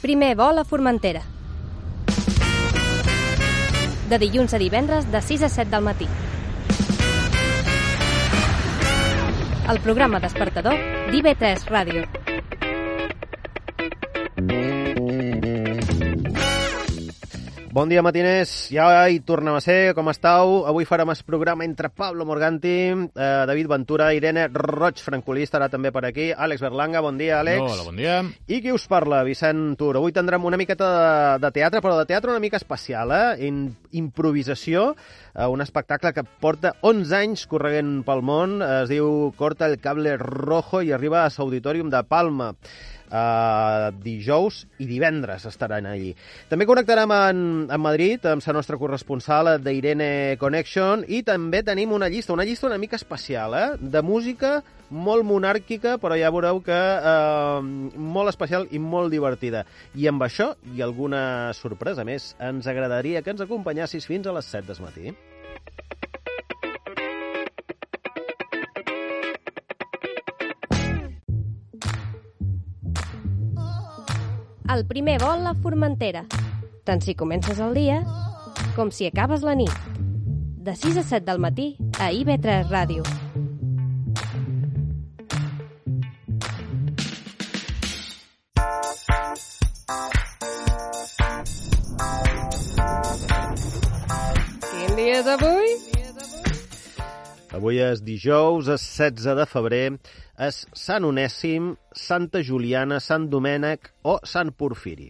Primer vol a Formentera. De dilluns a divendres de 6 a 7 del matí. El programa despertador d'IV3 Ràdio. Bon dia, matiners. Ja hi tornem a ser. Com estàu? Avui farem el programa entre Pablo Morganti, eh, David Ventura, Irene Roig, francolí, estarà també per aquí, Àlex Berlanga. Bon dia, Àlex. Hola, bon dia. I qui us parla? Vicent Tur. Avui tindrem una miqueta de, de teatre, però de teatre una mica especial, eh? In, improvisació, eh, un espectacle que porta 11 anys correguent pel món. Es diu Corta el cable rojo i arriba a l'Auditorium de Palma. Uh, dijous i divendres estaran allí. També connectarem en, en Madrid amb la nostra corresponsal d'Irene Connection i també tenim una llista, una llista una mica especial, eh? de música molt monàrquica, però ja veureu que eh, molt especial i molt divertida. I amb això i alguna sorpresa més, ens agradaria que ens acompanyassis fins a les 7 del matí. El primer vol a Formentera. Tant si comences el dia com si acabes la nit. De 6 a 7 del matí a IB3 Ràdio. Avui és dijous, és 16 de febrer, és Sant Onèsim, Santa Juliana, Sant Domènec o Sant Porfiri.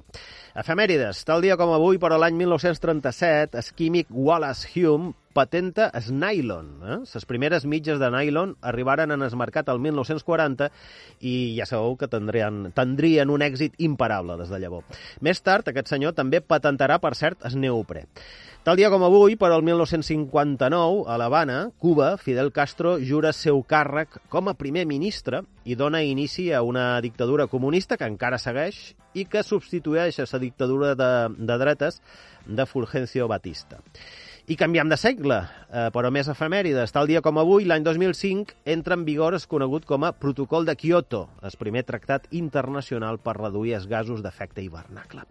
Efemèrides. Tal dia com avui, però l'any 1937, el químic Wallace Hume patenta es nylon. Eh? Les primeres mitges de nylon arribaren en el mercat el 1940 i ja sabeu que tindrien, tindrien un èxit imparable des de llavor. Més tard, aquest senyor també patentarà, per cert, el neoprè. Tal dia com avui, però el 1959, a l'Havana, Cuba, Fidel Castro jura seu càrrec com a primer ministre i dona inici a una dictadura comunista que encara segueix i que substitueix a la dictadura de, de dretes de Fulgencio Batista. I canviam de segle, eh, però més efemèrides. Tal dia com avui, l'any 2005, entra en vigor el conegut com a Protocol de Kyoto, el primer tractat internacional per reduir els gasos d'efecte hivernacle.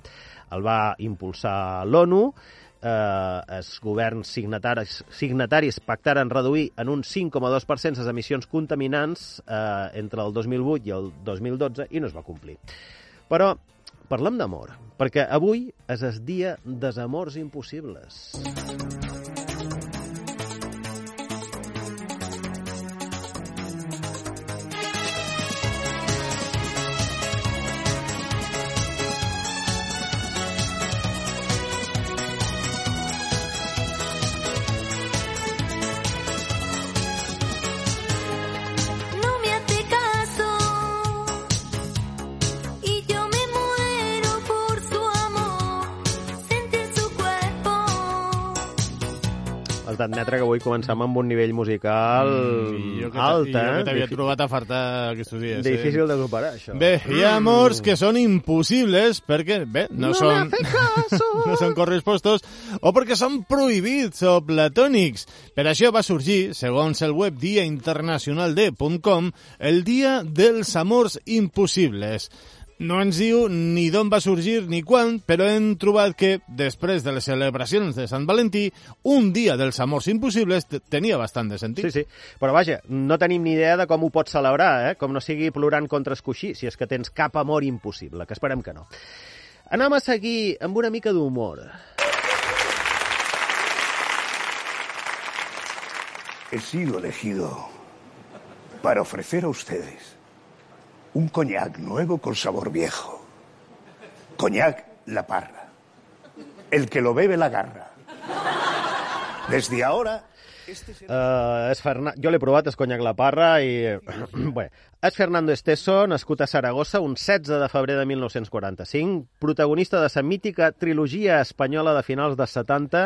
El va impulsar l'ONU, eh, els governs signataris, signataris pactaren reduir en un 5,2% les emissions contaminants eh, entre el 2008 i el 2012 i no es va complir. Però parlem d'amor, perquè avui és el dia dels amors impossibles. Has d'admetre que avui començam amb un nivell musical Mm, jo que alt, jo eh? que t'havia Difí- trobat a faltar aquests dies. Difícil de superar, això. Eh? Bé, hi ha amors que són impossibles perquè, bé, no, No són... no són correspostos o perquè són prohibits o platònics. Per això va sorgir, segons el web diainternacionalde.com, el Dia dels Amors Impossibles. No ens diu ni d'on va sorgir ni quan, però hem trobat que, després de les celebracions de Sant Valentí, un dia dels amors impossibles tenia bastant de sentit. Sí, sí. Però vaja, no tenim ni idea de com ho pots celebrar, eh? Com no sigui plorant contra el coixí, si és que tens cap amor impossible, que esperem que no. Anem a seguir amb una mica d'humor. He sido elegido para ofrecer a ustedes un coñac nuevo con sabor viejo. Coñac La Parra. El que lo bebe la garra. Desde ahora Uh, és Ferna... Jo l'he provat, és conyac la parra, i... Bé, és Fernando Esteso, nascut a Saragossa un 16 de febrer de 1945, protagonista de la mítica trilogia espanyola de finals dels 70,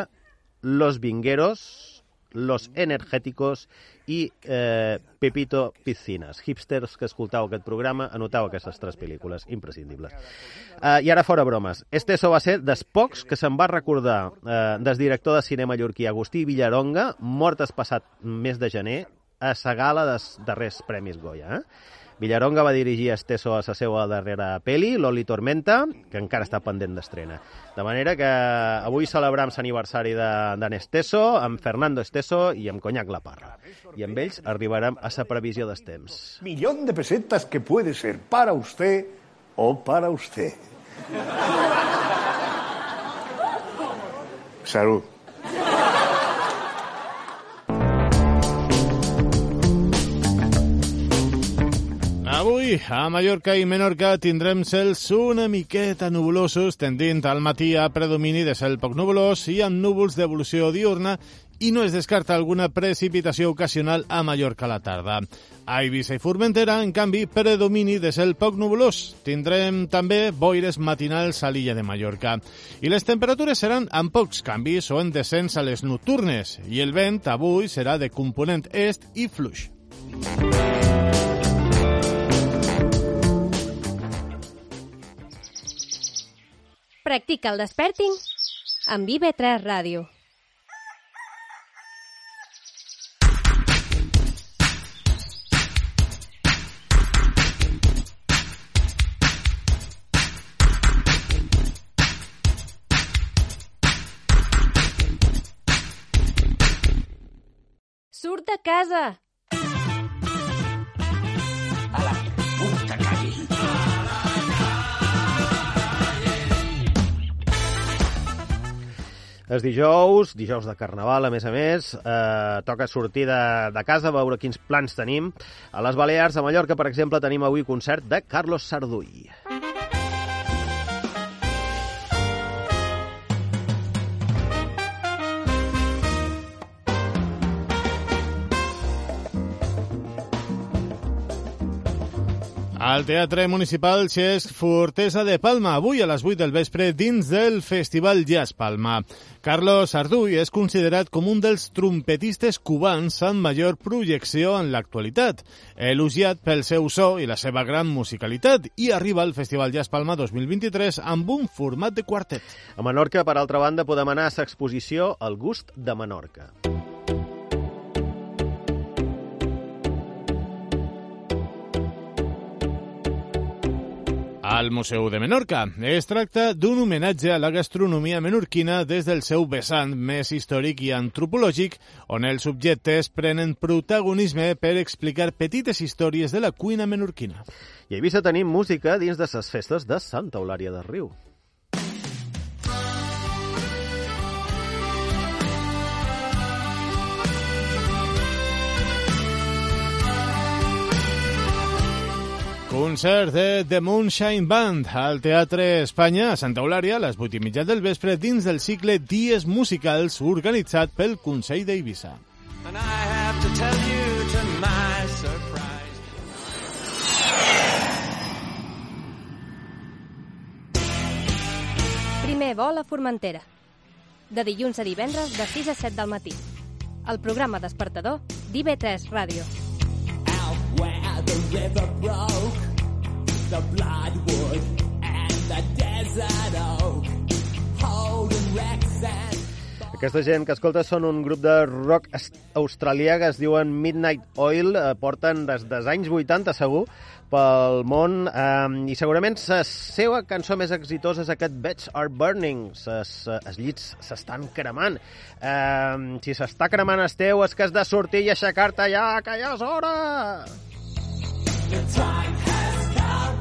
Los Vingueros, Los Energéticos i eh, Pepito Piscines. Hipsters que escoltau aquest programa, anotau aquestes tres pel·lícules imprescindibles. Eh, I ara fora bromes. Esteso va ser dels pocs que se'n va recordar eh, del director de cine mallorquí Agustí Villaronga, mort el passat mes de gener, a la gala dels darrers Premis Goya. Eh? Villaronga va dirigir Esteso a la seva darrera peli, Loli Tormenta, que encara està pendent d'estrena. De manera que avui celebram l'aniversari d'en Esteso, amb Fernando Esteso i amb Conyac La Parra. I amb ells arribarem a la previsió dels temps. Millón de pesetas que puede ser para usted o para usted. Salud. A Mallorca i Menorca tindrem cels una miqueta nuvolosos, tendint al matí a predomini de cel poc nuvolós i amb núvols d'evolució diurna i no es descarta alguna precipitació ocasional a Mallorca a la tarda. A Eivissa i Formentera, en canvi, predomini de cel poc nuvolós. Tindrem també boires matinals a l'illa de Mallorca. I les temperatures seran amb pocs canvis o en descens a les nocturnes. I el vent avui serà de component est i fluix. Practica el desperting amb IB3 Ràdio. Surt de casa! És dijous, dijous de Carnaval, a més a més, eh, toca sortir de, de casa, veure quins plans tenim. A les Balears, a Mallorca, per exemple, tenim avui concert de Carlos Sardull. Al Teatre Municipal Xesc Fortesa de Palma, avui a les 8 del vespre dins del Festival Jazz Palma. Carlos Arduy és considerat com un dels trompetistes cubans amb major projecció en l'actualitat, elogiat pel seu so i la seva gran musicalitat, i arriba al Festival Jazz Palma 2023 amb un format de quartet. A Menorca, per altra banda, podem anar a l'exposició El gust de Menorca. Al Museu de Menorca. Es tracta d'un homenatge a la gastronomia menorquina des del seu vessant més històric i antropològic, on els subjectes prenen protagonisme per explicar petites històries de la cuina menorquina. I a Eivissa tenim música dins de les festes de Santa Eulària del Riu. Concert de The Moonshine Band al Teatre Espanya a Santa Eulària a les 8 i mitja del vespre dins del cicle Dies Musicals organitzat pel Consell d'Eivissa. Primer vol a Formentera. De dilluns a divendres de 6 a 7 del matí. El programa despertador d'IB3 Ràdio. River broke, the bloodwood and the desert oak, holding wrecks and Aquesta gent que escolta són un grup de rock australià que es diuen Midnight Oil, eh, porten des dels anys 80 segur pel món eh, i segurament la seva cançó més exitosa és aquest Beds Are Burning, eh, els llits s'estan cremant. Eh, si s'està cremant el teu és que has de sortir i aixecar-te ja, que ja és hora! The time has come.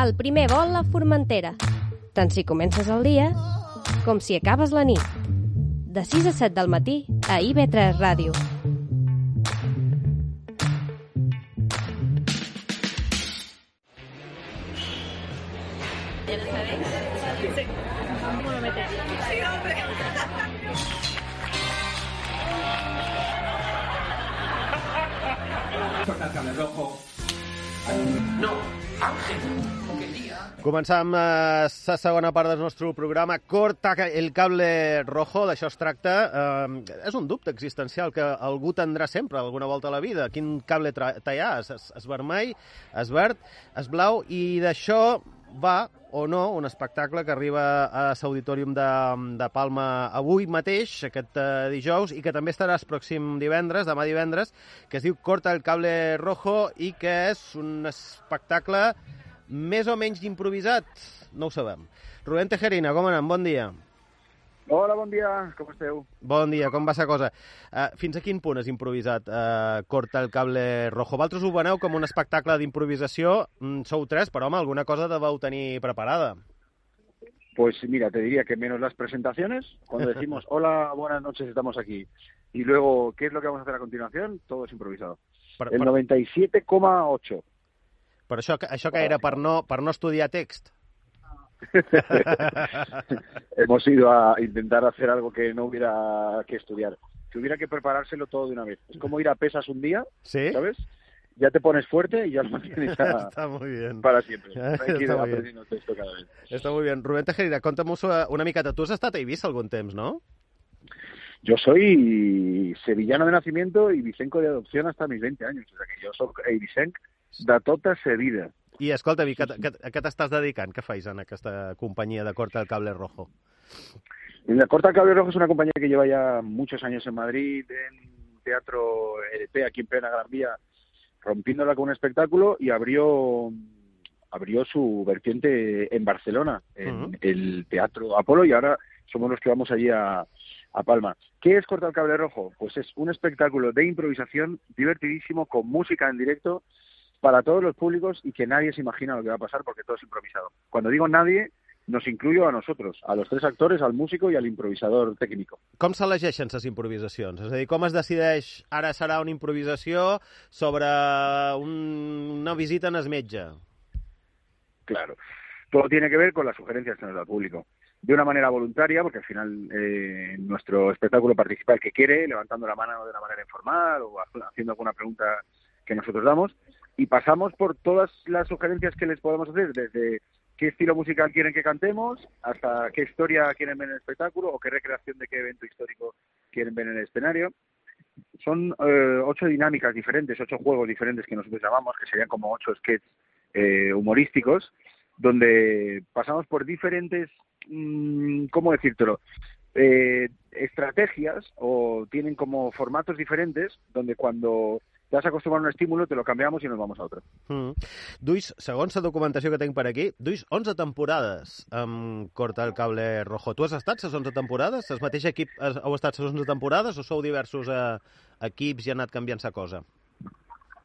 El primer vol a Formentera. Tant si comences el dia com si acabes la nit. De 6 a 7 del matí a IB3 Ràdio. Començam eh, la segona part del nostre programa. Corta el cable rojo, d'això es tracta. Eh, és un dubte existencial que algú tindrà sempre, alguna volta a la vida. Quin cable tallar? Es, es, es vermell, es verd, es blau, i d'això va, o no, un espectacle que arriba a l'Auditorium de, de Palma avui mateix, aquest eh, dijous, i que també estarà el pròxim divendres, demà divendres, que es diu Corta el cable rojo i que és un espectacle més o menys improvisat, no ho sabem. Rubén Tejerina, com anem? Bon dia. Hola, bon dia, com esteu? Bon dia, com va la cosa? Uh, fins a quin punt és improvisat uh, Corta el cable rojo? Vosaltres ho veneu com un espectacle d'improvisació, mm, sou tres, però home, alguna cosa deveu tenir preparada. Pues mira, te diría que menos las presentaciones, cuando decimos hola, buenas noches, estamos aquí, y luego, ¿qué es lo que vamos a hacer a continuación? Todo es improvisado. Per, El per, 97,8. per això, això que era per no, per no estudiar text? Hemos ido a intentar hacer algo que no hubiera que estudiar, que hubiera que preparárselo todo de una vez. Es como ir a pesas un día, Sí? ¿sabes? Ya te pones fuerte y ya lo mantienes a- Està molt bé. para siempre. Está Hay que ir muy bien. aprendiendo texto cada vez. Està molt bé. Rubén Tejerina, conta'm-ho una miqueta. Tu has estat a Eivissa algun temps, no? Yo soy sevillano de nacimiento y vicenco de adopción hasta mis 20 años. O sea que yo soy eivicenc de tota sa vida. I escolta, I, que, que, a què t'estàs dedicant? Què fais en aquesta companyia de Corta el Cable Rojo? La Corta Cable Rojo es una compañía que lleva ya muchos años en Madrid, en Teatro EDP, aquí en plena Gran Vía, rompiéndola con un espectáculo y abrió abrió su vertiente en Barcelona, en el Teatro Apolo, y ahora somos los que vamos allí a, a Palma. ¿Qué es Corta el Cable Rojo? Pues es un espectáculo de improvisación divertidísimo, con música en directo, para todos los públicos y que nadie se imagina lo que va a pasar porque todo es improvisado. Cuando digo nadie, nos incluyo a nosotros, a los tres actores, al músico y al improvisador técnico. Com s'elegeixen les improvisacions? És a dir, com es decideix ara serà una improvisació sobre un, una visita en el metge? Claro. Todo tiene que ver con las sugerencias que nos da el público. De una manera voluntaria, porque al final eh, nuestro espectáculo participa el que quiere, levantando la mano de una manera informal o ha- haciendo alguna pregunta que nosotros damos. Y pasamos por todas las sugerencias que les podemos hacer, desde qué estilo musical quieren que cantemos, hasta qué historia quieren ver en el espectáculo o qué recreación de qué evento histórico quieren ver en el escenario. Son eh, ocho dinámicas diferentes, ocho juegos diferentes que nosotros llamamos, que serían como ocho sketches eh, humorísticos, donde pasamos por diferentes, mm, ¿cómo decírtelo? Eh, estrategias o tienen como formatos diferentes, donde cuando te has acostumbrado a un estímulo te lo cambiamos y nos vamos a otro. Mm. Duis, segons la documentació que tinc per aquí, duis 11 temporades amb Corta el Cable Rojo. Tu has estat les 11 temporades? El mateix equip heu estat les 11 temporades o sou diversos eh, equips i ha anat canviant la cosa?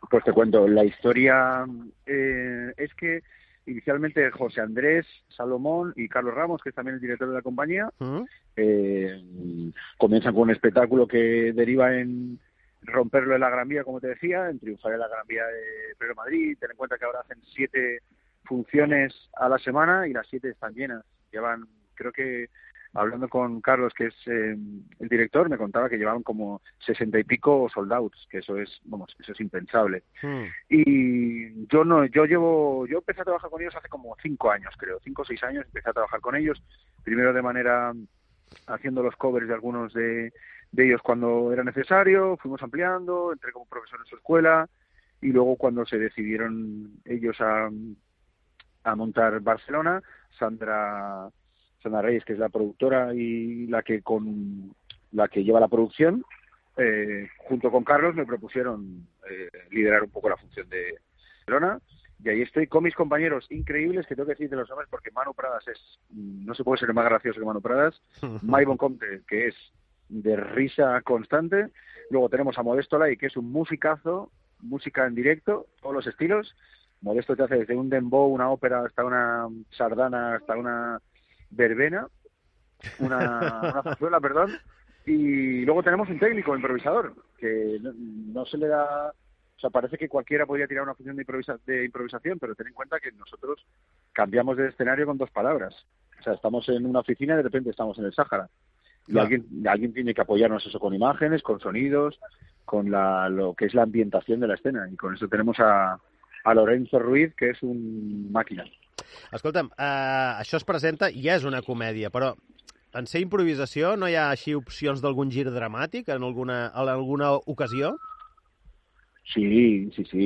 Pues te cuento, la historia eh, es que inicialmente José Andrés Salomón y Carlos Ramos, que es también el director de la compañía, Mm? eh, comienzan con un espectáculo que deriva en romperlo en la Gran Vía, como te decía, en triunfar en la Gran Vía de Pedro Madrid. Ten en cuenta que ahora hacen siete funciones a la semana y las siete están llenas. Llevan, creo que hablando con Carlos, que es eh, el director, me contaba que llevaban como sesenta y pico sold outs, que eso es, vamos, eso es impensable. Mm. Y yo no, yo llevo, yo empecé a trabajar con ellos hace como cinco años, creo, cinco o seis años empecé a trabajar con ellos, primero de manera haciendo los covers de algunos de, de ellos cuando era necesario, fuimos ampliando, entré como profesor en su escuela y luego cuando se decidieron ellos a, a montar Barcelona, Sandra, Sandra Reyes, que es la productora y la que con la que lleva la producción, eh, junto con Carlos me propusieron eh, liderar un poco la función de Barcelona. Y ahí estoy con mis compañeros increíbles que tengo que decir de los nombres porque Manu Pradas es no se puede ser más gracioso que Manu Pradas. Maibon Comte que es de risa constante luego tenemos a Modesto Lai que es un musicazo música en directo todos los estilos Modesto te hace desde un dembow, una ópera, hasta una sardana, hasta una verbena, una, una perdón. Y luego tenemos un técnico improvisador, que no, no se le da... O sea, parece que cualquiera podría tirar una función de, improvisa- de improvisación, pero ten en cuenta que nosotros cambiamos de escenario con dos palabras. O sea, estamos en una oficina y de repente estamos en el Sáhara. Claro. alguien, alguien tiene que apoyarnos eso con imágenes, con sonidos, con la, lo que es la ambientación de la escena. Y con eso tenemos a, a Lorenzo Ruiz, que es un máquina. Escolta'm, uh, això es presenta i és una comèdia, però en ser improvisació no hi ha així opcions d'algun gir dramàtic en alguna, en alguna ocasió? Sí, sí, sí.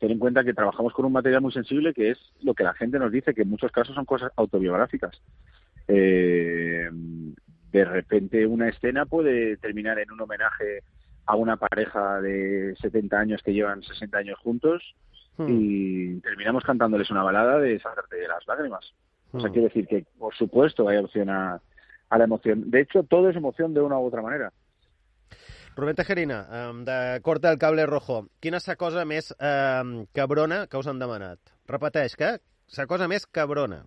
Ten en cuenta que trabajamos con un material muy sensible que es lo que la gente nos dice, que en muchos casos son cosas autobiográficas. Eh, de repente una escena puede terminar en un homenaje a una pareja de 70 años que llevan 60 años juntos Hmm. y terminamos cantándoles una balada de sacarte de las lágrimas. O sea, Hmm. quiero decir que, por supuesto, hay opción a, a la emoción. De hecho, todo es emoción de una u otra manera. Rubén Tejerina, de Corta el Cable Rojo, quina és la cosa més um, cabrona que us han demanat? Repeteix, que la cosa més cabrona.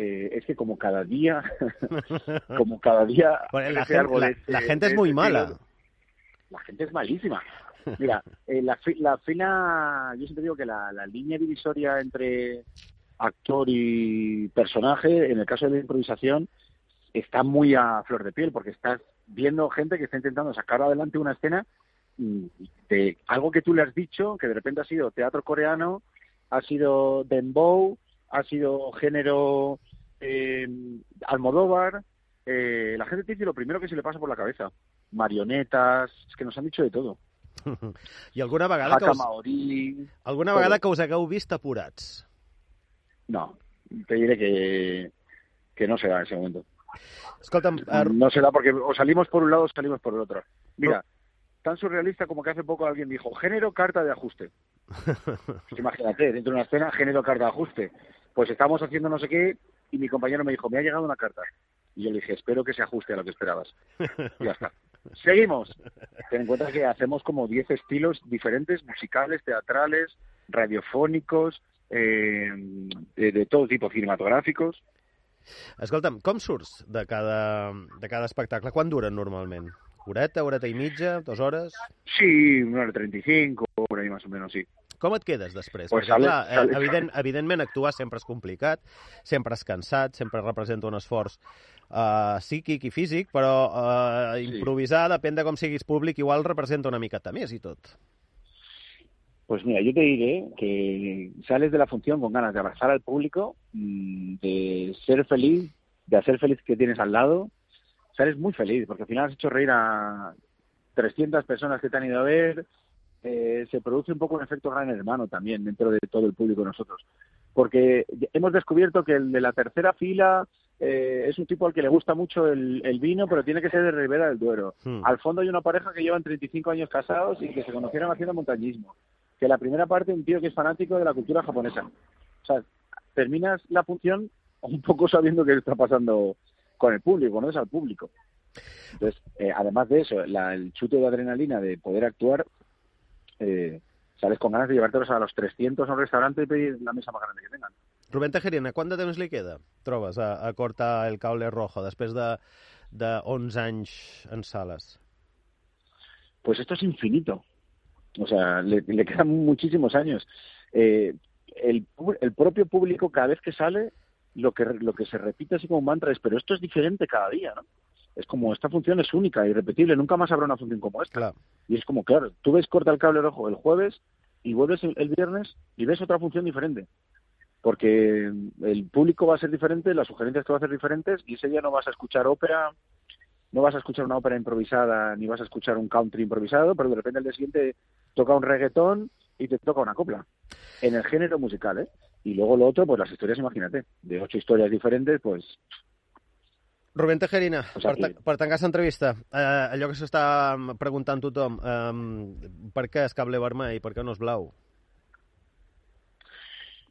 Eh, es que como cada día, como cada día... Bueno, la, gente, la, la es muy ese mala. la gente es malísima. Mira, eh, la, la fina, yo siempre digo que la, la línea divisoria entre actor y personaje, en el caso de la improvisación, está muy a flor de piel, porque estás viendo gente que está intentando sacar adelante una escena de algo que tú le has dicho, que de repente ha sido teatro coreano, ha sido dembow, ha sido género eh, Almodóvar. eh, la gente te dice lo primero que se le pasa por la cabeza. Marionetas, es que nos han dicho de todo. I alguna vegada, que Haka us, Maori. alguna todo. vegada que us hagueu vist apurats? No, te diré que, que no se da en ese momento. Escolta'm, uh, No se da porque o salimos por un lado o salimos por el otro. Mira, tan surrealista como que hace poco alguien dijo, género carta de ajuste. Pues imagínate, dentro de una escena, género carta de ajuste. Pues estamos haciendo no sé qué y mi compañero me dijo, me ha llegado una carta. Y yo le dije, espero que se ajuste a lo que esperabas. Y ya está. Seguimos. Ten en cuenta que hacemos como 10 estilos diferentes, musicales, teatrales, radiofónicos, eh, de, de todo tipo, cinematográficos. escolta'm, com surts de cada, de cada espectacle? Quan duren normalment? Horeta, horeta i mitja, dues hores? Sí, una hora 35, por ahí más o menos, sí. Com et quedes després? Pues Perquè, sale- clar, eh, sale- evident, evidentment actuar sempre és complicat, sempre és cansat, sempre representa un esforç uh, psíquic i físic, però uh, Sí. improvisar, depèn de com siguis públic, igual representa una miqueta més i tot. Pues mira, yo te diré que sales de la función con ganas de abrazar al público, mm, de ser feliz, de hacer feliz que tienes al lado. Sales muy feliz, porque al final has hecho reír a 300 personas que te han ido a ver. Eh, se produce un poco un efecto gran hermano también dentro de todo el público de nosotros. Porque hemos descubierto que el de la tercera fila eh, es un tipo al que le gusta mucho el, el vino, pero tiene que ser de Ribera del Duero. Hmm. Al fondo hay una pareja que llevan 35 años casados y que se conocieron haciendo montañismo. Que la primera parte un tío que es fanático de la cultura japonesa. O sea, terminas la función un poco sabiendo qué está pasando con el público, no es al público. Entonces, eh, además de eso, la- el chute de adrenalina de poder actuar, eh, sales con ganas de llevártelos a los 300 a un restaurante y pedir la mesa más grande que tengan. Rubén Tejerina, quant de temps li queda, trobes, a, a cortar el cable rojo, després de, de 11 anys en sales? pues esto es infinito. O sea, le, le quedan muchísimos años. Eh, el, el propio público, cada vez que sale, lo que, lo que se repite así como un mantra es, pero esto es diferente cada día, ¿no? Es como, esta función es única, irrepetible, nunca más habrá una función como esta. Y es como, claro, tú ves Corta el Cable Rojo el jueves y vuelves el, el viernes y ves otra función diferente. Porque el público va a ser diferente, las sugerencias te van a ser diferentes y ese día no vas a escuchar ópera, no vas a escuchar una ópera improvisada ni vas a escuchar un country improvisado, pero de repente al día siguiente toca un reggaetón y te toca una copla. En el género musical, ¿eh? Y luego lo otro, pues las historias, imagínate, de ocho historias diferentes, pues Rubén Tejerina, O per, per tancar aquesta entrevista, eh, allò que s'està preguntant tothom, eh, per què és cable vermell per què no és blau?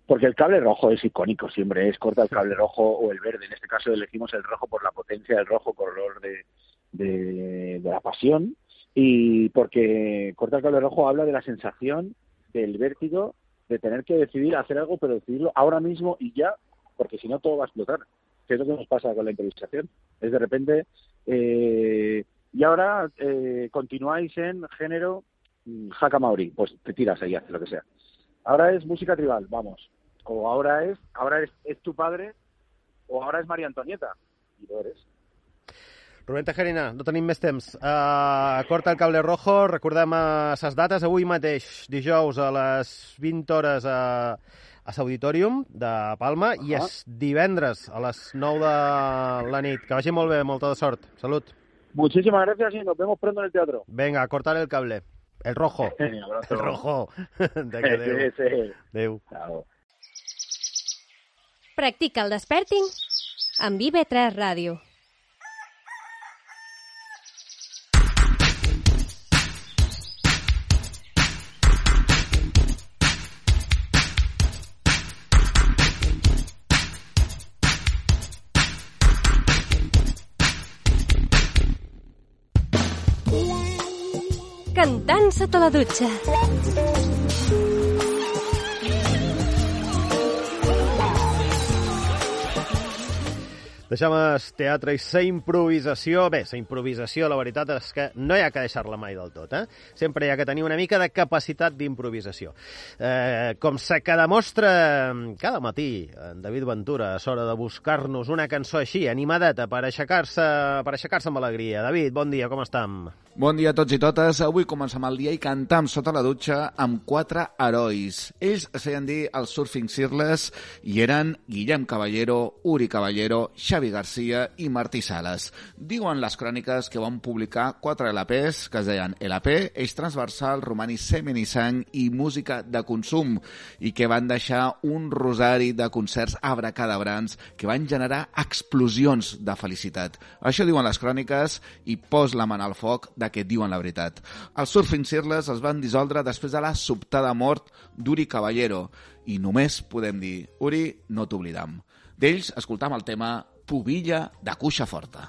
Porque el cable rojo es icónico, siempre es corta el cable rojo o el verde. En este caso elegimos el rojo por la potencia del rojo, color de, de, de la pasión. Y porque corta el cable rojo habla de la sensación, del vértigo de tener que decidir hacer algo, pero decidirlo ahora mismo y ya, porque si no todo va a explotar. Que es lo que nos pasa con la improvisación. Es de repente, eh, y ahora eh, continuáis en género mm, jaca maori, pues te tiras ahí, haces lo que sea. Ahora es música tribal, vamos. O ahora es, ahora es, es tu padre, o ahora es María Antonieta. Y lo eres. Rubén Tejerina, no tenim més. Uh, corta el cable rojo, recordem uh, ses dates. Avui mateix, dijous, a les 20 hores a, a l'Auditorium de Palma i Ahà. és divendres a les 9 de la nit. Que vagi molt bé, molta de sort. Salut. Muchísimas gracias y nos vemos pronto en el teatro. Venga, a cortar el cable. El rojo. El rojo. Vinga, adéu. Sí, sí. Adéu. Chao. Practica el desperting amb IB3 Ràdio. Cantant sota la dutxa. Deixem el teatre i la improvisació. Bé, la improvisació, la veritat és que no hi ha que deixar-la mai del tot, eh? Sempre hi ha que tenir una mica de capacitat d'improvisació. Eh, com se que demostra cada matí en David Ventura, és hora de buscar-nos una cançó així, animadeta, per aixecar-se per aixecar-se amb alegria. David, bon dia, com estem? Bon dia a tots i totes. Avui comencem el dia i cantam sota la dutxa amb quatre herois. Ells es feien dir els Surfing Sirles i eren Guillem Caballero, Uri Caballero, Xavi Garcia i Martí Sales. Diuen les cròniques que van publicar quatre LPs que es deien LP, Eix Transversal, Romani Semen i Sang i Música de Consum i que van deixar un rosari de concerts abracadabrants que van generar explosions de felicitat. Això diuen les cròniques i pos la mà al foc de que diuen la veritat. Els Surfing Sirles es van dissoldre després de la sobtada mort d'Uri Caballero i només podem dir, Uri, no t'oblidam. D'ells escoltam el tema Pubilla de Cuixa Forta.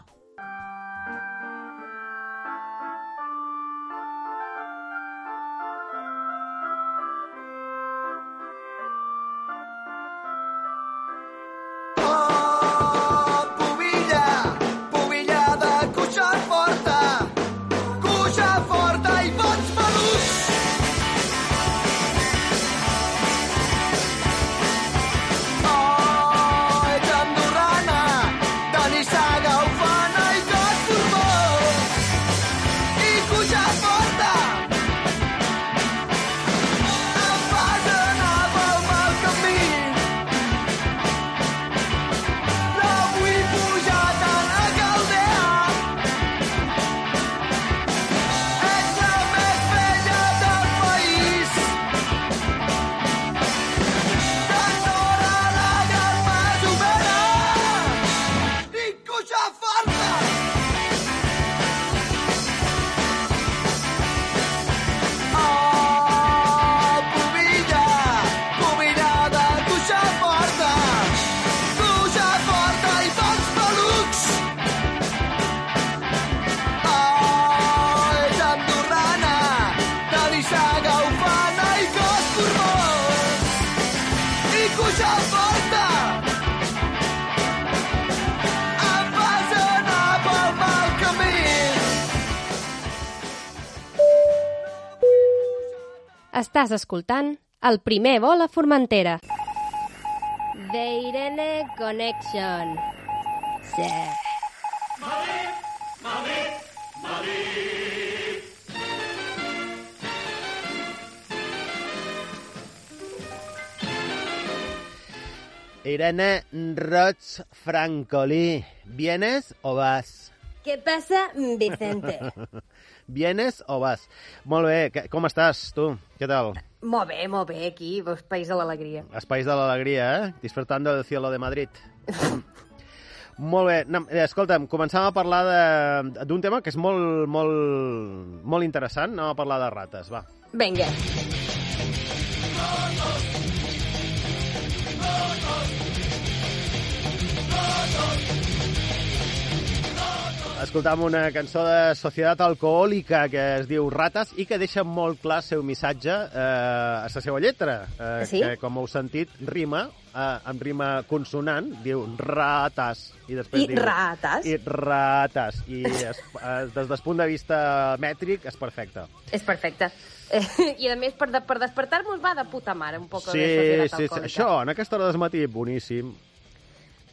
Estàs escoltant el primer vol a Formentera. The Irene Connection. Sí. Irene Roig Francolí. ¿Vienes o vas? Què passa, Vicente? ¿Vienes o vas? Molt bé, que- com estàs, tu? Què tal? Molt bé, molt bé, aquí, vos País de l'Alegria. Espais de l'alegria, eh? Despertando del cielo de Madrid. molt bé. No, eh, escolta'm, començàvem a parlar de- d'un tema que és molt, molt, molt interessant. Anem a parlar de rates, va. Vinga. Escoltam una cançó de Societat Alcohòlica que es diu Rates i que deixa molt clar el seu missatge eh, a la seva lletra. Eh, Sí? Que, com heu sentit, rima, eh, amb rima consonant, diu rates. I, després I diu, rates. I rates. I es, eh, des del punt de vista mètric és perfecte. És perfecte. Eh, I a més, per, de, per despertar-nos va de puta mare un poc Sí, de sí, sí, això, en aquesta hora del matí, boníssim.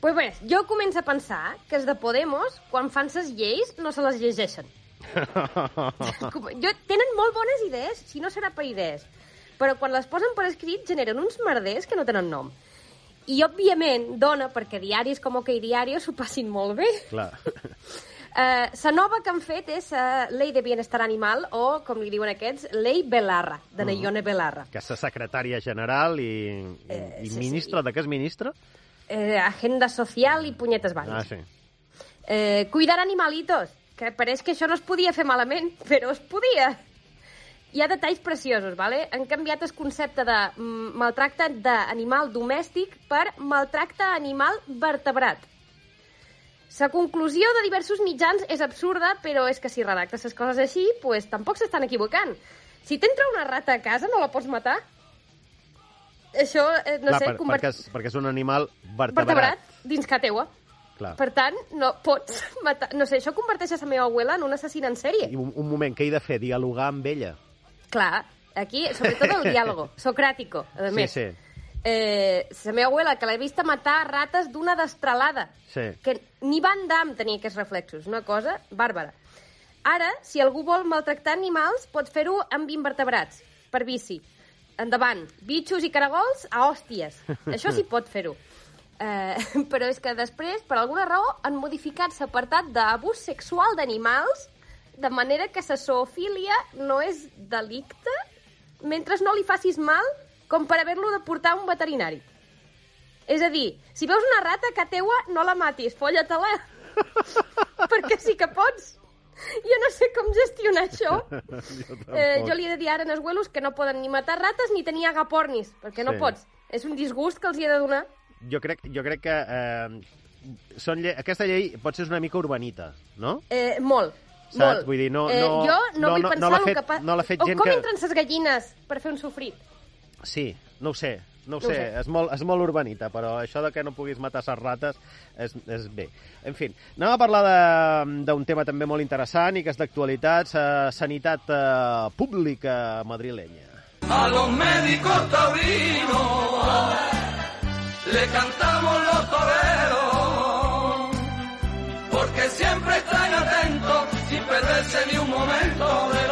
Pues bé, jo començo a pensar que els de Podemos, quan fan ses lleis, no se les llegeixen. Jo, tenen molt bones idees, si no serà per idees, però quan les posen per escrit generen uns merders que no tenen nom. I, òbviament, dona perquè diaris com OK Diario s'ho passin molt bé. Clar. Eh, la nova que han fet és la Ley de Bienestar Animal, o, com li diuen aquests, Ley Belarra, de Nayone Belarra. Que és la secretària general i, i, Eh, i sí, ministra, de què és ministra? Eh, agenda social i punyetes Ah, varias. sí. Eh, cuidar animalitos, que pareix que això no es podia fer malament, però es podia. Hi ha detalls preciosos, ¿vale? Han canviat el concepte de maltracte d'animal domèstic per maltracte animal vertebrat. La conclusió de diversos mitjans és absurda, però és que si redactes les coses així, pues, tampoc s'estan equivocant. Si t'entra una rata a casa, no la pots matar? Això, eh, no Clar, sé, per, convert... perquè, és, perquè és un animal vertebrat. vertebrat dins que teua. Clar. Per tant, no pots matar... No sé, això converteix a la meva abuela en una assassina en sèrie. I un, un moment, què he de fer? Dialogar amb ella? Clar, aquí, sobretot el diàlogo, socràtico, a més. Sí, Eh, la meva abuela, que l'he vista matar rates d'una destralada, sí. que ni Van Damme tenia aquests reflexos, una cosa bàrbara. Ara, si algú vol maltractar animals, pot fer-ho amb invertebrats, per bici. Endavant, bitxos i caragols a hòsties. Això sí pot fer-ho. Eh, però és que després, per alguna raó, han modificat l'apartat d'abús sexual d'animals de manera que la zoofília no és delicte mentre no li facis mal com per haver-lo de portar a un veterinari. És a dir, si veus una rata que teua, no la matis, folla-te-la. Perquè sí que pots. Jo no sé com gestionar això. Eh, jo li he de dir ara els huelos que no poden ni matar rates ni tenir agapornis, perquè no Sí. pots. És un disgust que els hi he de donar. Jo crec, jo crec que eh, són lle aquesta llei pot ser una mica urbanita, no? Eh, molt. Saps? Molt. Vull dir, no- eh, no- jo no, no- vull no- pensar no el fet- que passa... no fet o gent com que- entren ses gallines per fer un sofrit? Sí, no ho sé, no ho No ho sé, sé. És, molt, és molt urbanita, però això de que no puguis matar ses rates és, és bé. En fi, anem a parlar de- d'un tema també molt interessant i que és d'actualitat, la sanitat eh, pública madrilenya. A los médicos taurinos le cantamos los toreros, porque siempre están atentos, sin perderse ni un momento de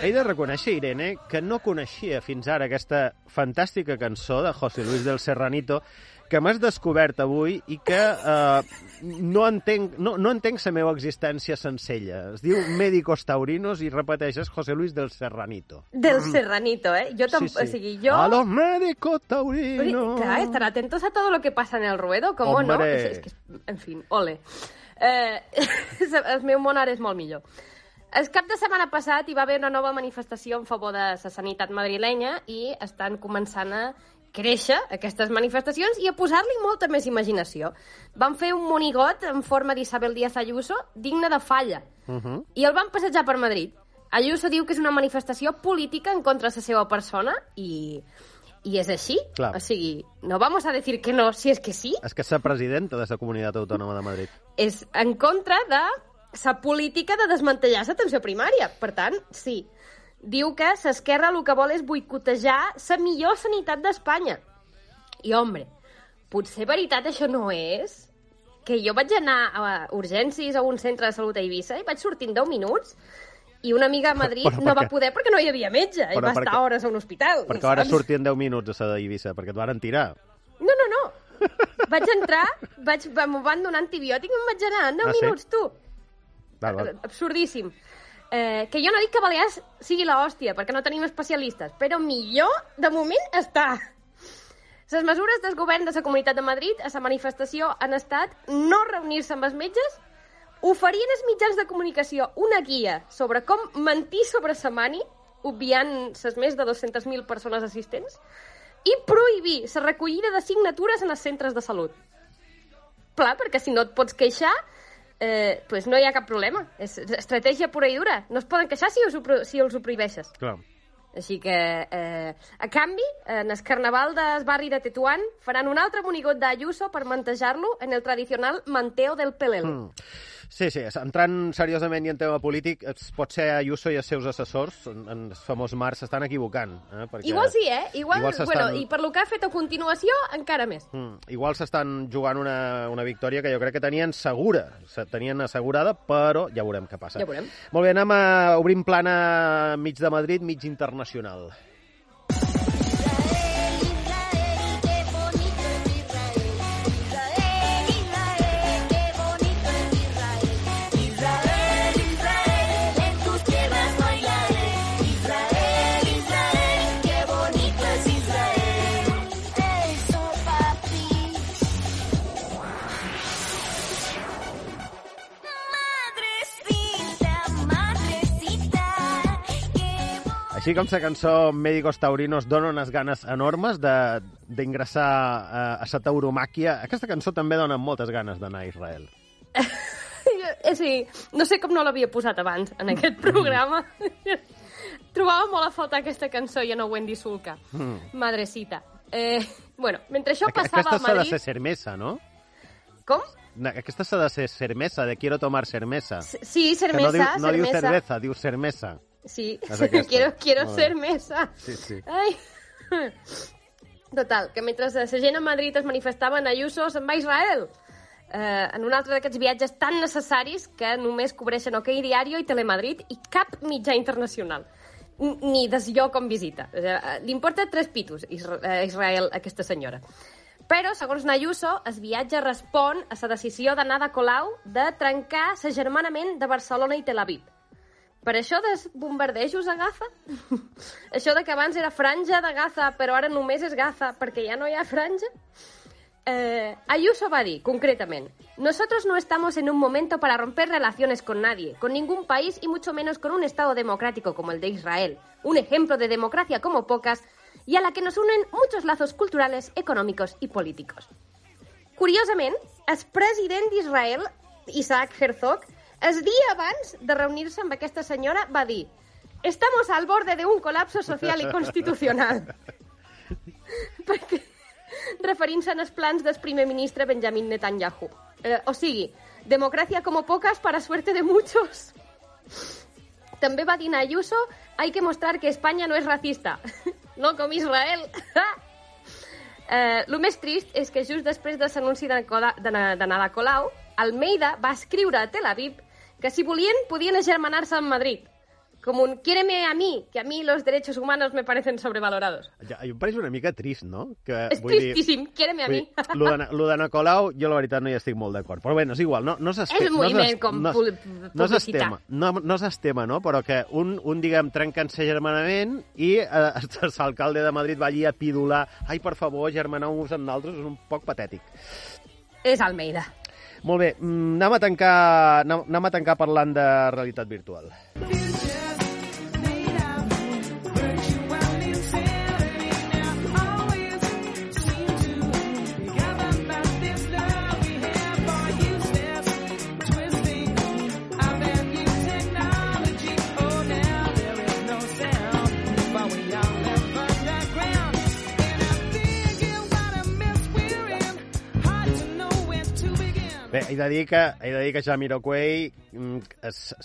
He de reconèixer, Irene, que no coneixia fins ara aquesta fantàstica cançó de José Luis del Serranito que m'has descobert avui i que eh, no, entenc, no, no entenc la meva existència sencella. Es diu Médicos Taurinos i repeteixes José Luis del Serranito. Del serranito, eh? Jo tampoc... O sigui, jo... A los médicos taurinos. claro, estar atentos a todo lo que pasa en el ruedo, ¿cómo no? Hombre. És, és que, en fin, ole. Eh, el meu món ara és molt millor. El cap de setmana passat hi va haver una nova manifestació en favor de la sanitat madrilenya i estan començant a créixer aquestes manifestacions i a posar-li molta més imaginació. Van fer un monigot en forma d'Isabel Díaz Ayuso digne de falla Uh -huh. i el van passejar per Madrid. Ayuso diu que és una manifestació política en contra de la seva persona i, i és així. Clar. O sigui, no vamos a decir que no, si és que sí. És que la presidenta de la Comunitat Autònoma de Madrid. És en contra de la política de desmantellar l'atenció primària. Per tant, sí. Diu que s'esquerra el que vol és boicotejar la millor sanitat d'Espanya. I, hombre, potser veritat això no és? Que jo vaig anar a urgències a un centre de salut a Eivissa i vaig sortir en 10 minuts i una amiga a Madrid Però per no va què? poder perquè no hi havia metge i Però va per estar hores a un hospital. Perquè ara saps? sortien 10 minuts a la d'Eivissa, perquè et varen tirar. No, no, no. Vaig entrar, vaig, m'ho van donar antibiòtic i em vaig anar en 10 Ah, sí? minuts, tu. Val, val. Absurdíssim. Eh, que jo no dic que Balears sigui l'hòstia, perquè no tenim especialistes, però millor, de moment, està. Les mesures del govern de la Comunitat de Madrid a la manifestació han estat no reunir-se amb els metges, oferien als mitjans de comunicació una guia sobre com mentir sobre sa mani, obviant les més de 200.000 persones assistents, i prohibir la recollida de signatures en els centres de salut. Clar, perquè si no et pots queixar, eh, pues no hi ha cap problema. És estratègia pura i dura. No es poden queixar si els ho, si els ho prohibeixes. Clar. Així que, eh, a canvi, en el carnaval del barri de Tetuán faran un altre monigot d'Ayuso per mantejar-lo en el tradicional manteo del pelele. Mm. Sí, sí, entrant seriosament i en tema polític, es pot ser Ayuso i els seus assessors, en, en el famós Març, s'estan equivocant. Eh? Perquè... Igual sí, eh? Igual, Igual bueno, i per lo que ha fet a continuació, encara més. Mm, igual s'estan jugant una, una victòria que jo crec que tenien segura, se tenien assegurada, però ja veurem què passa. Ja veurem. Molt bé, anem a obrir plana mig de Madrid, mig internacional. Així com la cançó Médicos Taurinos dona unes ganes enormes de- d'ingressar a, a la tauromàquia, aquesta cançó també dona moltes ganes d'anar a Israel. Eh, sí, no sé com no l'havia posat abans en aquest Mm. programa. Trobava molt a faltar aquesta cançó i no Wendy Sulca. Mm. Madrecita. Eh, bueno, mentre això Aqu- passava Aquesta a s'ha de Madrid... ser cermesa, no? Com? Aquesta s'ha de ser cermesa, de quiero tomar cermesa. Sí, Que no diu, cermesa, no diu cermesa. cerveza, diu cermesa. Sí, quiero, quiero ser mesa. Sí, sí. Ai. Total, que mentre la gent a Madrid es manifestava en Ayuso se'n va a Israel. Eh, en un altre d'aquests viatges tan necessaris que només cobreixen OK Diario i Telemadrid i cap mitjà internacional. Ni deslloc on visita. O sigui, eh, Li importa tres pitos Isra- eh, Israel a aquesta senyora. Però, segons Nayuso, el viatge respon a la decisió d'anar de Colau de trencar l'agermanament de Barcelona i Tel Aviv. Per això dels bombardejos a Gaza? això de que abans era franja de Gaza, però ara només és Gaza perquè ja no hi ha franja? Eh, Ayuso va dir, concretamente, nosotros no estamos en un momento para romper relaciones con nadie, con ningún país y mucho menos con un Estado democrático como el de Israel, un ejemplo de democracia como pocas y a la que nos unen muchos lazos culturales, económicos y políticos. Curiosament, el president d'Israel, Isaac Herzog, el dia abans de reunir-se amb aquesta senyora va dir «Estamos al borde de un colapso social y constitucional». Perquè, referint-se als plans del primer ministre Benjamin Netanyahu. Eh, o sigui, democràcia como pocas para suerte de muchos. També va dir Ayuso, hay que mostrar que España no es racista. no com Israel. Eh, el més trist és que just després de l'anunci de, Cola- de, na- de Nada Colau, Almeida va escriure a Tel Aviv que si volien podien agermanar-se amb Madrid. Com un, quiéreme a mí, que a mí los derechos humanos me parecen sobrevalorados. Ja, em pareix una mica trist, no? Que, És tristíssim, quiéreme a vull mí. dir, Lo de, lo de Nicolau, jo la veritat no hi estic molt d'acord. Però bueno, és igual, no, no és És un moviment com no, pu- no és el publicitat. tema, no, no és el tema, no? Però que un, un diguem, trencant-se germanament i eh, l'alcalde de Madrid va allí a pidular ai, per favor, germaneu-vos amb nosaltres, és un poc patètic. És Almeida. Molt bé, mm, anem a tancar, anem, a tancar parlant de realitat virtual. Bé, he de dir que, he de dir que Jamiroquai, mm,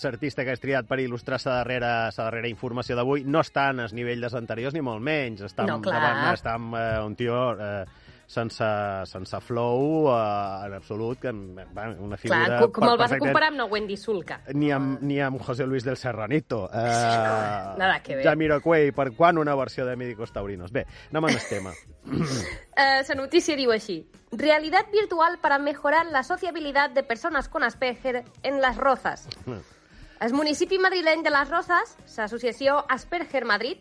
l'artista que has triat per il·lustrar la darrera, la darrera informació d'avui, no està en el nivell dels anteriors, ni molt menys. Està, No, clar. davant- està amb eh, un tio eh, sense, sense flow eh, en absolut, que va, una figura... Clar, com, com el vas a comparar amb la Wendy Sulca? Ni amb, ni amb José Luis del Serranito. Eh, Nada que ver. Jamiroquai, per quan una versió de Médicos Taurinos? Bé, anem amb el tema. Eh, la notícia diu així. Realidad virtual para mejorar la sociabilidad de personas con Asperger en Las Rozas. El municipi madrileny de Les Rozas, l'associació Asperger Madrid,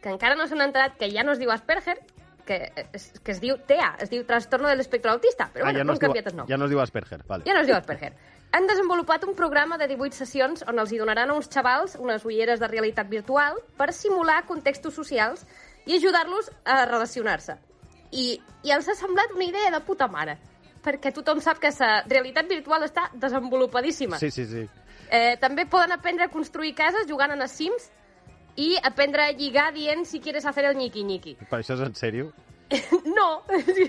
que encara no s'han enterat que ja no es diu Asperger, que es, que es diu TEA, es diu Trastorno de l'Espectre Autista, però bueno, Ah, ja no, diu, canviat el nom. ja no es diu Asperger. Vale. Ja no es diu Asperger. Han desenvolupat un programa de 18 sessions on els hi donaran a uns xavals unes ulleres de realitat virtual per simular contextos socials i ajudar-los a relacionar-se. I, I els ha semblat una idea de puta mare, perquè tothom sap que la realitat virtual està desenvolupadíssima. Sí, sí, sí. Eh, també poden aprendre a construir cases jugant a Sims i aprendre a lligar dient si quieres hacer el ñiqui-ñiqui. Per això és en sèrio? No!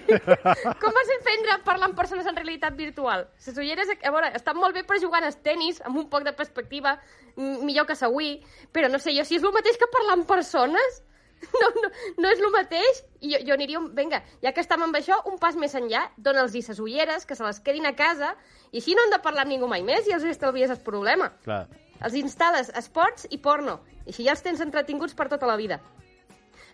Com vas aprendre a parlar amb persones en realitat virtual? Les ulleres, a veure, estan molt bé per jugar al tennis, amb un poc de perspectiva, millor que Wii, però no sé jo si és el mateix que parlar amb persones. No, no, no és el mateix. I jo, jo aniria, un- vinga, ja que estem amb això, un pas més enllà, dona'ls-hi les ulleres, que se les quedin a casa, i així no han de parlar amb ningú mai més i els estalvies el problema. Clar. Els instal·les esports i porno, i així ja els tens entretinguts per tota la vida.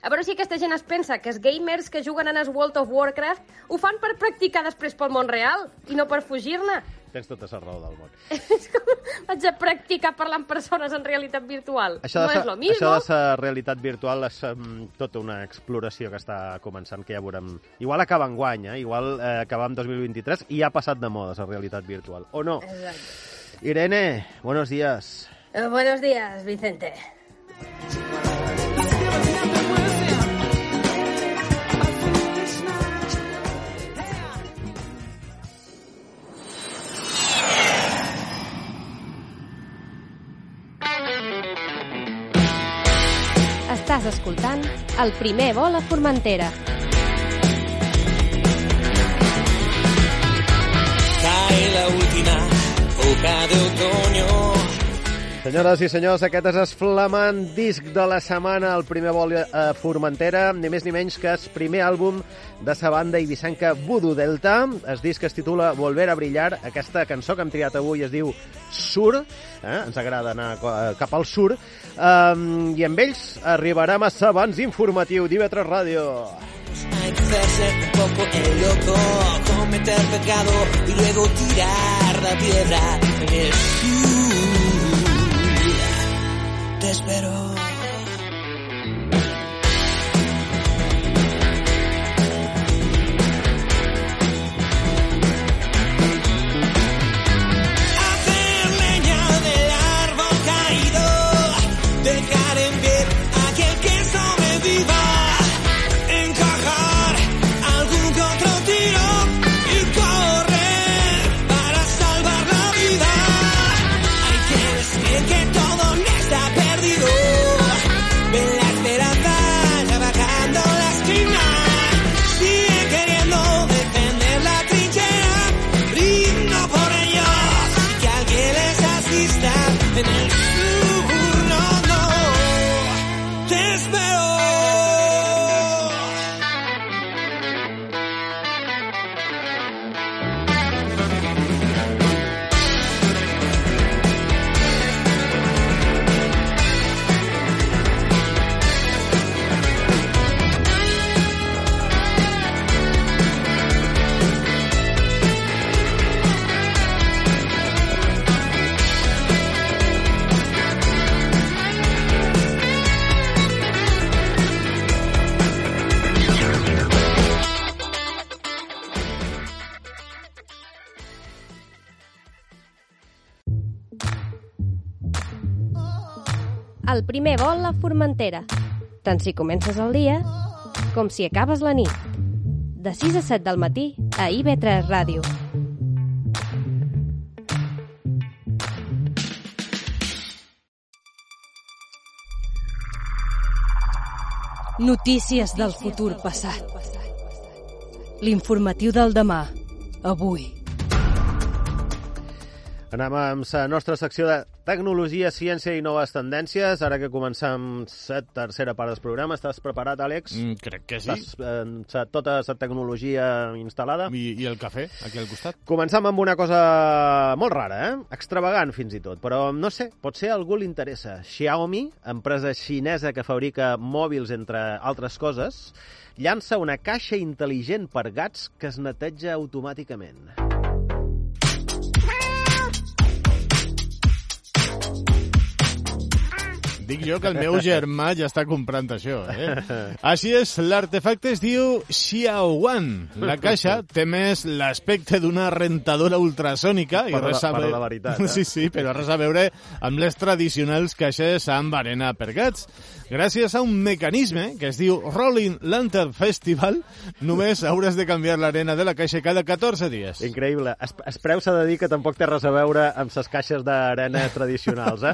A veure si aquesta gent es pensa que els gamers que juguen en el World of Warcraft ho fan per practicar després pel món real i no per fugir-ne. Tens tota la raó del món. És com vaig a practicar parlar amb persones en realitat virtual. Això no és lo mismo. això de la realitat virtual és um, tota una exploració que està començant, que ja veurem. Igual acaba en guany, eh? igual eh, acaba en 2023 i ja ha passat de moda la realitat virtual. O no? Exacte. Irene, buenos días. Eh, buenos días, Vicente. Estàs escoltant el primer vol a Formentera. Cae la última hoja de otoño. Senyores i senyors, aquest és el flamant disc de la setmana, el primer vol a Formentera, ni més ni menys que el primer àlbum de sa banda ibicenca Voodoo Delta. El disc es titula Volver a brillar. Aquesta cançó que hem triat avui es diu Sur, eh? ens agrada anar eh, cap al sur, um, i amb ells arribarem a l'abans informatiu d'IV3 Ràdio. Que hacerse un poco el loco, cometer pecado y luego tirar la piedra. Te espero. El primer vol a Formentera. Tant si comences el dia com si acabes la nit. De 6 a 7 del matí a IB3 Ràdio. Notícies del futur passat. L'informatiu del demà. Avui. Anem amb la nostra secció de tecnologia, ciència i noves tendències. Ara que comencem la tercera part del programa, estàs preparat, Àlex? Mm, crec que sí. Estàs eh, tota la tecnologia instal·lada? I, I el cafè, aquí al costat? Començam amb una cosa molt rara, eh? extravagant fins i tot, però no sé, potser a algú li interessa. Xiaomi, empresa xinesa que fabrica mòbils, entre altres coses, llança una caixa intel·ligent per gats que es neteja automàticament. Dic jo que el meu germà ja està comprant això, eh? Així és, l'artefacte es diu Xiaowan. La caixa té més l'aspecte d'una rentadora ultrasònica i res a per ve- la veritat, eh? Sí, sí, però res a veure amb les tradicionals caixes amb arena per gats. Gràcies a un mecanisme que es diu Rolling Lantern Festival, només hauràs de canviar l'arena de la caixa cada 14 dies. Increïble. Es, es preu s'ha de dir que tampoc té res a veure amb ses caixes d'arena tradicionals. Eh?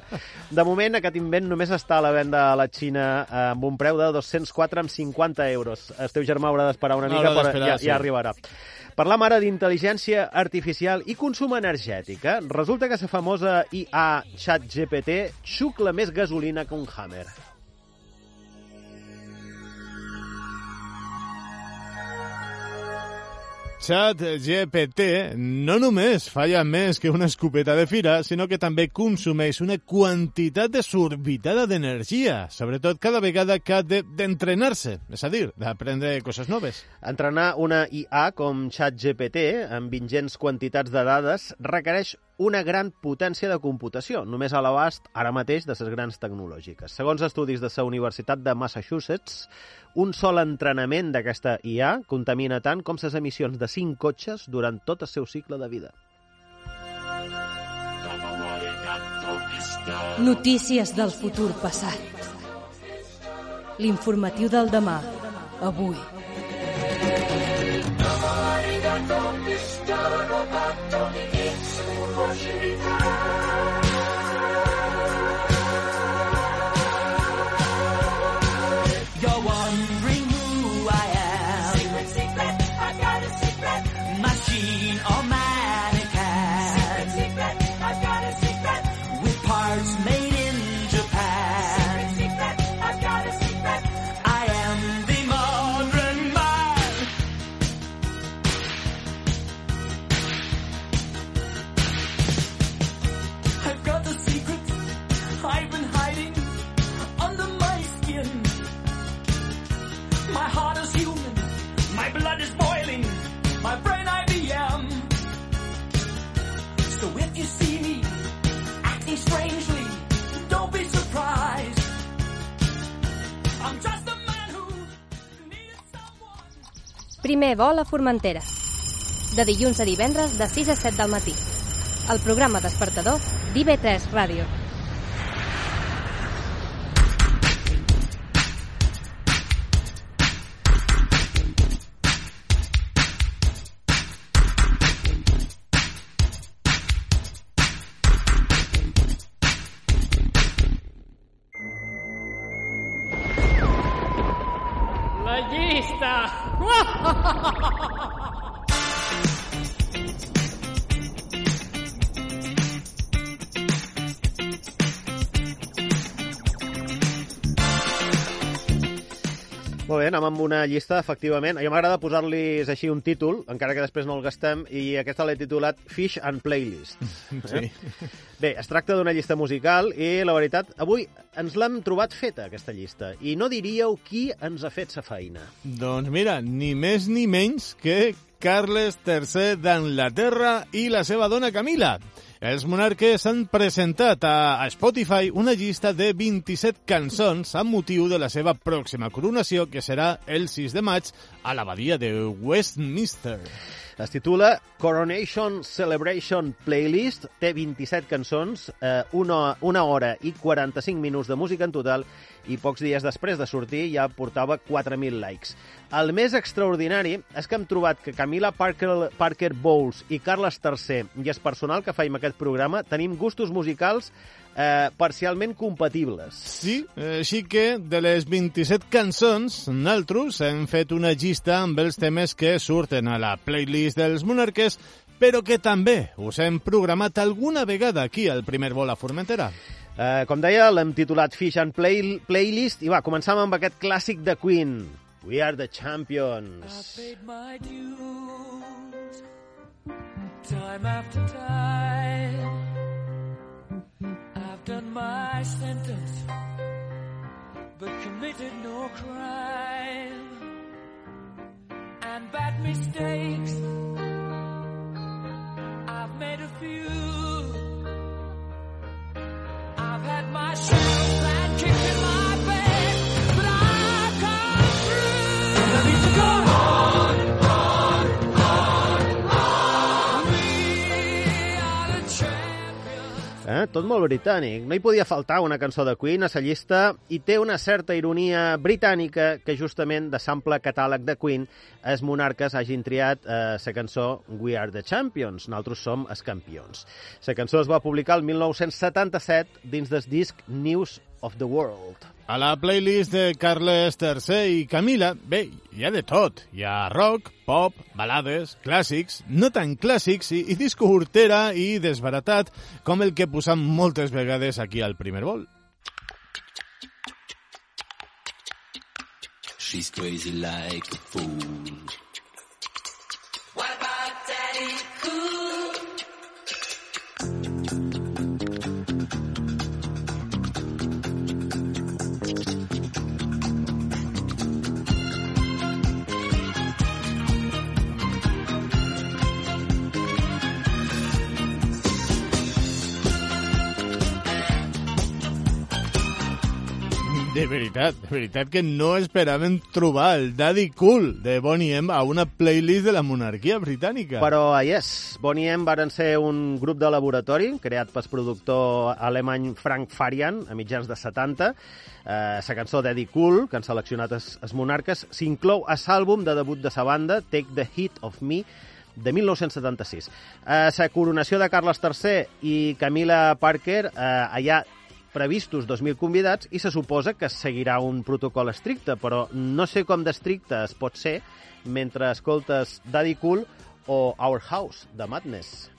De moment, aquest invent només està a la venda a la Xina eh, amb un preu de 204,50 euros. El teu germà haurà d'esperar una mica, Haurà però ja, sí. ja arribarà. Parlam ara d'intel·ligència artificial i consum energètic. Eh? Resulta que la famosa IA ChatGPT xucla més gasolina que un Hammer. Chat GPT no només falla més que una escopeta de fira, sinó que també consumeix una quantitat desorbitada d'energia, sobretot cada vegada que ha de- d'entrenar-se, és a dir, d'aprendre coses noves. Entrenar una IA com ChatGPT amb ingents quantitats de dades requereix una gran potència de computació, només a l'abast ara mateix de les grans tecnològiques. Segons estudis de la Universitat de Massachusetts, un sol entrenament d'aquesta IA contamina tant com les emissions de 5 cotxes durant tot el seu cicle de vida. Notícies del futur passat. L'informatiu del demà. Avui. Hoje Primer vol a Formentera. De dilluns a divendres de 6 a 7 del matí. El programa despertador d'IV3 Ràdio. Amb una llista, efectivament. A mi m'agrada posar-li així un títol, encara que després no el gastem, i aquesta l'he titulat Fish and Playlist. Sí. Bé, es tracta d'una llista musical i, la veritat, avui ens l'hem trobat feta, aquesta llista. I no diríeu qui ens ha fet sa feina. Doncs mira, ni més ni menys que Carles III d'Anglaterra i la seva dona Camila. Els monarques han presentat a, Spotify una llista de 27 cançons amb motiu de la seva pròxima coronació, que serà el 6 de maig a l'abadia de Westminster. Es titula Coronation Celebration Playlist, té 27 cançons, eh, una, una hora i 45 minuts de música en total i pocs dies després de sortir ja portava 4.000 likes. El més extraordinari és que hem trobat que Camila Parker, Parker Bowles i Carles III i el personal que faim aquest programa tenim gustos musicals eh, parcialment compatibles. Sí, així que de les 27 cançons, nosaltres hem fet una llista amb els temes que surten a la playlist dels monarques, però que també us hem programat alguna vegada aquí al primer vol a Formentera. Eh, com deia, l'hem titulat Fish and Play Playlist i va, començam amb aquest clàssic de Queen. We are the champions. paid my dues time after time. I've done my sentence, but committed no crime. And bad mistakes, I've made a few. I've had my share eh? tot molt britànic. No hi podia faltar una cançó de Queen a la llista i té una certa ironia britànica que justament de sample catàleg de Queen els monarques hagin triat eh, la cançó We Are the Champions, nosaltres som els campions. La cançó es va publicar el 1977 dins del disc News of the World. A la playlist de Carles III i Camila, bé, hi ha de tot. Hi ha rock, pop, balades, clàssics, no tan clàssics i, i disco hortera i desbaratat com el que posam moltes vegades aquí al primer vol. She's crazy like a fool. De veritat, de veritat que no esperàvem trobar el Daddy Cool de Bonnie M a una playlist de la monarquia britànica. Però, ah, yes, Bonnie M varen ser un grup de laboratori creat pel productor alemany Frank Farian a mitjans de 70. Eh, la cançó Daddy Cool, que han seleccionat els, monarques, s'inclou a l'àlbum de debut de sa banda, Take the Heat of Me, de 1976. A la coronació de Carles III i Camila Parker, eh, allà previstos 2.000 convidats i se suposa que seguirà un protocol estricte, però no sé com d'estricte es pot ser mentre escoltes Daddy Cool o Our House, de Madness.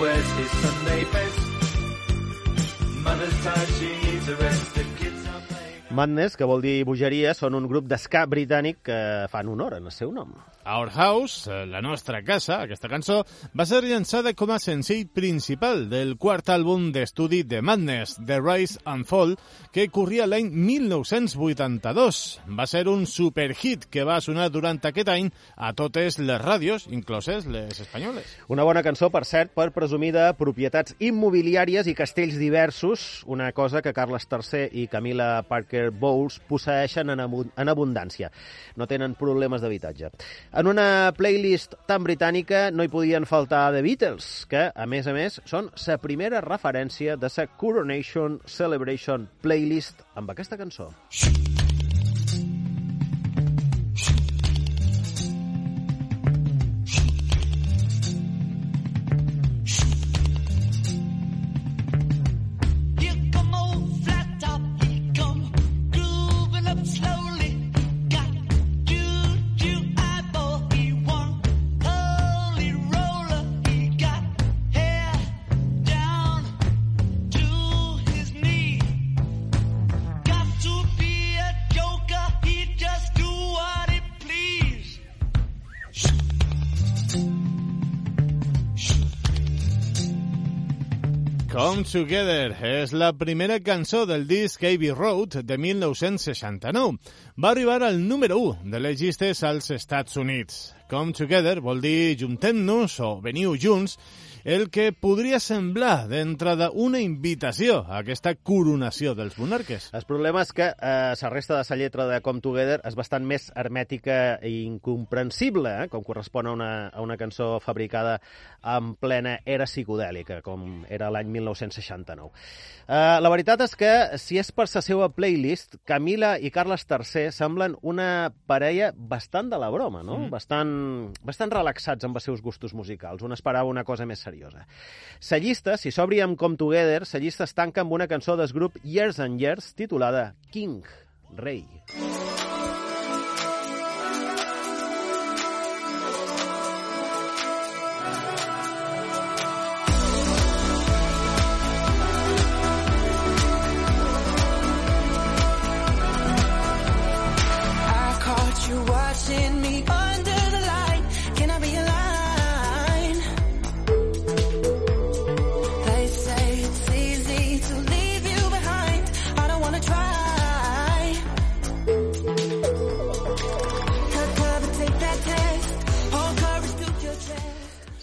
Wears his Sunday best. Mother's tired, she needs a rest. The kids are playing. Madness, que vol dir bogeria, són un grup d'esca britànic que fan honor en el seu nom. Our House, eh, la nostra casa, aquesta cançó, va ser llançada com a senzill principal del quart àlbum d'estudi de Madness, The Rise and Fall, que corria l'any 1982. Va ser un superhit que va sonar durant aquest any a totes les ràdios, incloses les espanyoles. Una bona cançó, per cert, per presumir de propietats immobiliàries i castells diversos, una cosa que Carles III i Camila Parker Bowles posseixen en, en abundància. No tenen problemes d'habitatge. En una playlist tan britànica no hi podien faltar The Beatles, que, a més a més, són la primera referència de la Coronation Celebration playlist amb aquesta cançó. Here Together és la primera cançó del disc Abbey Road de 1969. Va arribar al número 1 de les llistes als Estats Units. Come Together vol dir juntem-nos o veniu junts, el que podria semblar d'entrada una invitació a aquesta coronació dels monarques. El problema és que eh, la resta de la lletra de Come Together és bastant més hermètica i incomprensible, eh, com correspon a una, a una cançó fabricada en plena era psicodèlica, com era l'any 1969. Eh, la veritat és que, si és per la seva playlist, Camila i Carles III semblen una parella bastant de la broma, no? Mm. Bastant, bastant relaxats amb els seus gustos musicals. Un esperava una cosa més seriosa. La llista, si s'obri amb Come Together, la llista es tanca amb una cançó del grup Years and Years titulada King, Rei. I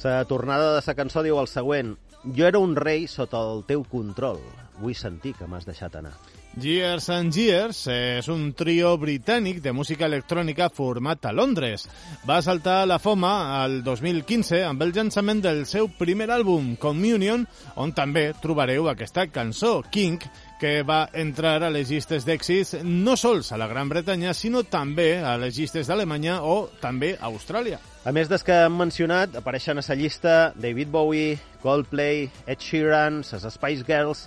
Aquesta tornada de sa cançó diu el següent. Jo era un rei sota el teu control. Vull sentir que m'has deixat anar. Years and Years és un trio britànic de música electrònica format a Londres. Va saltar a la fama al 2015 amb el llançament del seu primer àlbum, Communion, on també trobareu aquesta cançó, King, que va entrar a les llistes d'èxits no sols a la Gran Bretanya, sinó també a les llistes d'Alemanya o també a Austràlia. A més dels que hem mencionat, apareixen a la llista David Bowie, Coldplay, Ed Sheeran, les Spice Girls,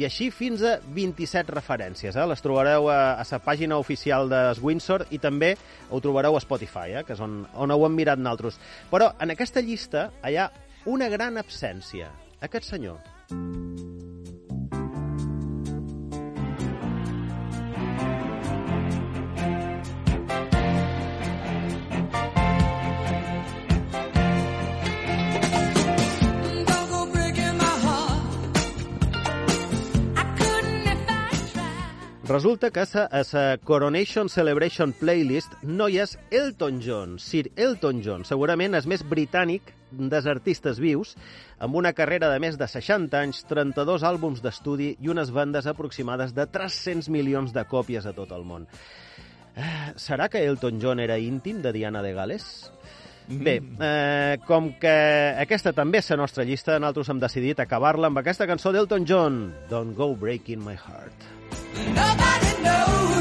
i així fins a 27 referències. Eh? Les trobareu a, a la pàgina oficial de Windsor i també ho trobareu a Spotify, eh? que és on, on ho hem mirat naltros. Però en aquesta llista hi ha una gran absència. Aquest senyor. Don't Resulta que a sa, a sa Coronation Celebration Playlist no hi és Elton John. Sir Elton John, segurament és més britànic dels artistes vius, amb una carrera de més de 60 anys, 32 àlbums d'estudi i unes vendes aproximades de 300 milions de còpies a tot el món. Eh, Serà que Elton John era íntim de Diana de Gales? Bé, eh, com que aquesta també és la nostra llista, nosaltres hem decidit acabar-la amb aquesta cançó d'Elton John, Don't Go Breaking My Heart. Nobody knows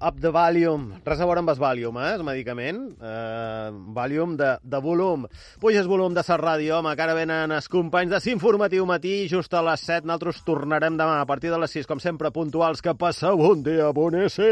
up the Valium. Res a veure amb el Valium, eh, el medicament. Eh, Valium de, de volum. Puges volum de la ràdio, home, que ara venen els companys de S'Informatiu Matí, just a les 7. Nosaltres tornarem demà a partir de les 6, com sempre, puntuals. Que passeu un dia boníssim!